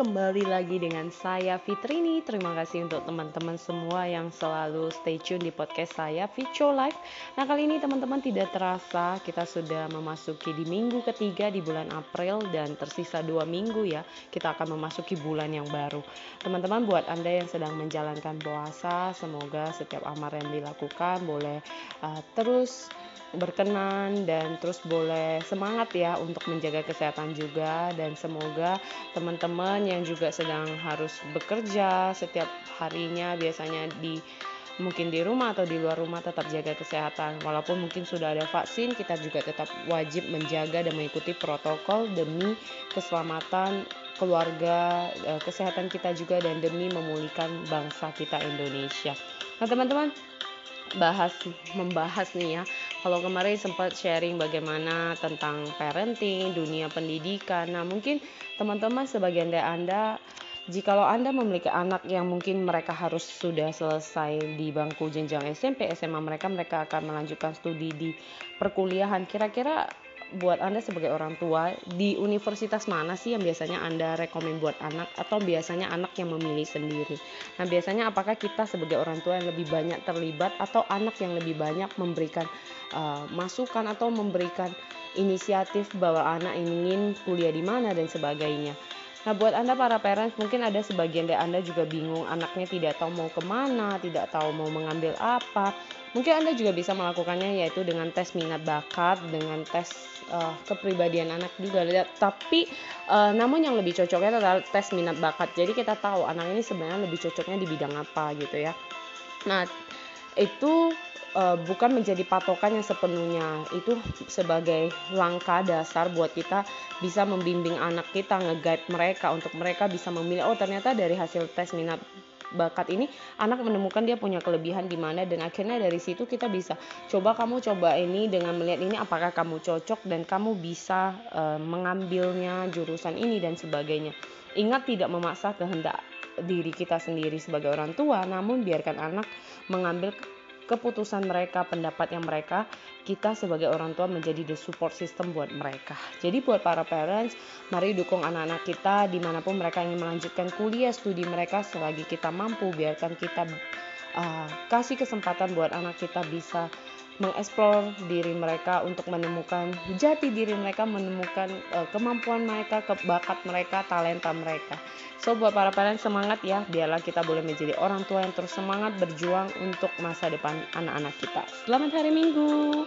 kembali lagi dengan saya Fitrini. Terima kasih untuk teman-teman semua yang selalu stay tune di podcast saya Vico Live. Nah kali ini teman-teman tidak terasa kita sudah memasuki di minggu ketiga di bulan April dan tersisa dua minggu ya kita akan memasuki bulan yang baru. Teman-teman buat anda yang sedang menjalankan puasa semoga setiap amar yang dilakukan boleh uh, terus berkenan dan terus boleh semangat ya untuk menjaga kesehatan juga dan semoga teman-teman yang juga sedang harus bekerja setiap harinya biasanya di mungkin di rumah atau di luar rumah tetap jaga kesehatan walaupun mungkin sudah ada vaksin kita juga tetap wajib menjaga dan mengikuti protokol demi keselamatan keluarga eh, kesehatan kita juga dan demi memulihkan bangsa kita Indonesia nah teman-teman bahas membahas nih ya. Kalau kemarin sempat sharing bagaimana tentang parenting, dunia pendidikan. Nah, mungkin teman-teman sebagian dari Anda jikalau Anda memiliki anak yang mungkin mereka harus sudah selesai di bangku jenjang SMP, SMA mereka mereka akan melanjutkan studi di perkuliahan. Kira-kira buat Anda sebagai orang tua di universitas mana sih yang biasanya Anda rekomend buat anak atau biasanya anak yang memilih sendiri. Nah, biasanya apakah kita sebagai orang tua yang lebih banyak terlibat atau anak yang lebih banyak memberikan uh, masukan atau memberikan inisiatif bahwa anak ingin kuliah di mana dan sebagainya. Nah, buat Anda para parents, mungkin ada sebagian dari Anda juga bingung, anaknya tidak tahu mau ke mana, tidak tahu mau mengambil apa. Mungkin Anda juga bisa melakukannya yaitu dengan tes minat bakat, dengan tes uh, kepribadian anak juga. Tapi uh, namun yang lebih cocoknya adalah tes minat bakat. Jadi kita tahu anak ini sebenarnya lebih cocoknya di bidang apa gitu ya. Nah itu uh, bukan menjadi patokan yang sepenuhnya itu sebagai langkah dasar buat kita bisa membimbing anak kita nge-guide mereka untuk mereka bisa memilih oh ternyata dari hasil tes minat bakat ini anak menemukan dia punya kelebihan di mana dan akhirnya dari situ kita bisa coba kamu coba ini dengan melihat ini apakah kamu cocok dan kamu bisa uh, mengambilnya jurusan ini dan sebagainya. Ingat tidak memaksa kehendak diri kita sendiri sebagai orang tua, namun biarkan anak mengambil keputusan mereka, pendapat yang mereka, kita sebagai orang tua menjadi the support system buat mereka. Jadi buat para parents, mari dukung anak-anak kita di mana pun mereka ingin melanjutkan kuliah, studi mereka selagi kita mampu, biarkan kita uh, kasih kesempatan buat anak kita bisa mengeksplor diri mereka untuk menemukan jati diri mereka, menemukan uh, kemampuan mereka, kebakat mereka, talenta mereka. So buat para parents semangat ya, biarlah kita boleh menjadi orang tua yang terus semangat berjuang untuk masa depan anak-anak kita. Selamat hari Minggu.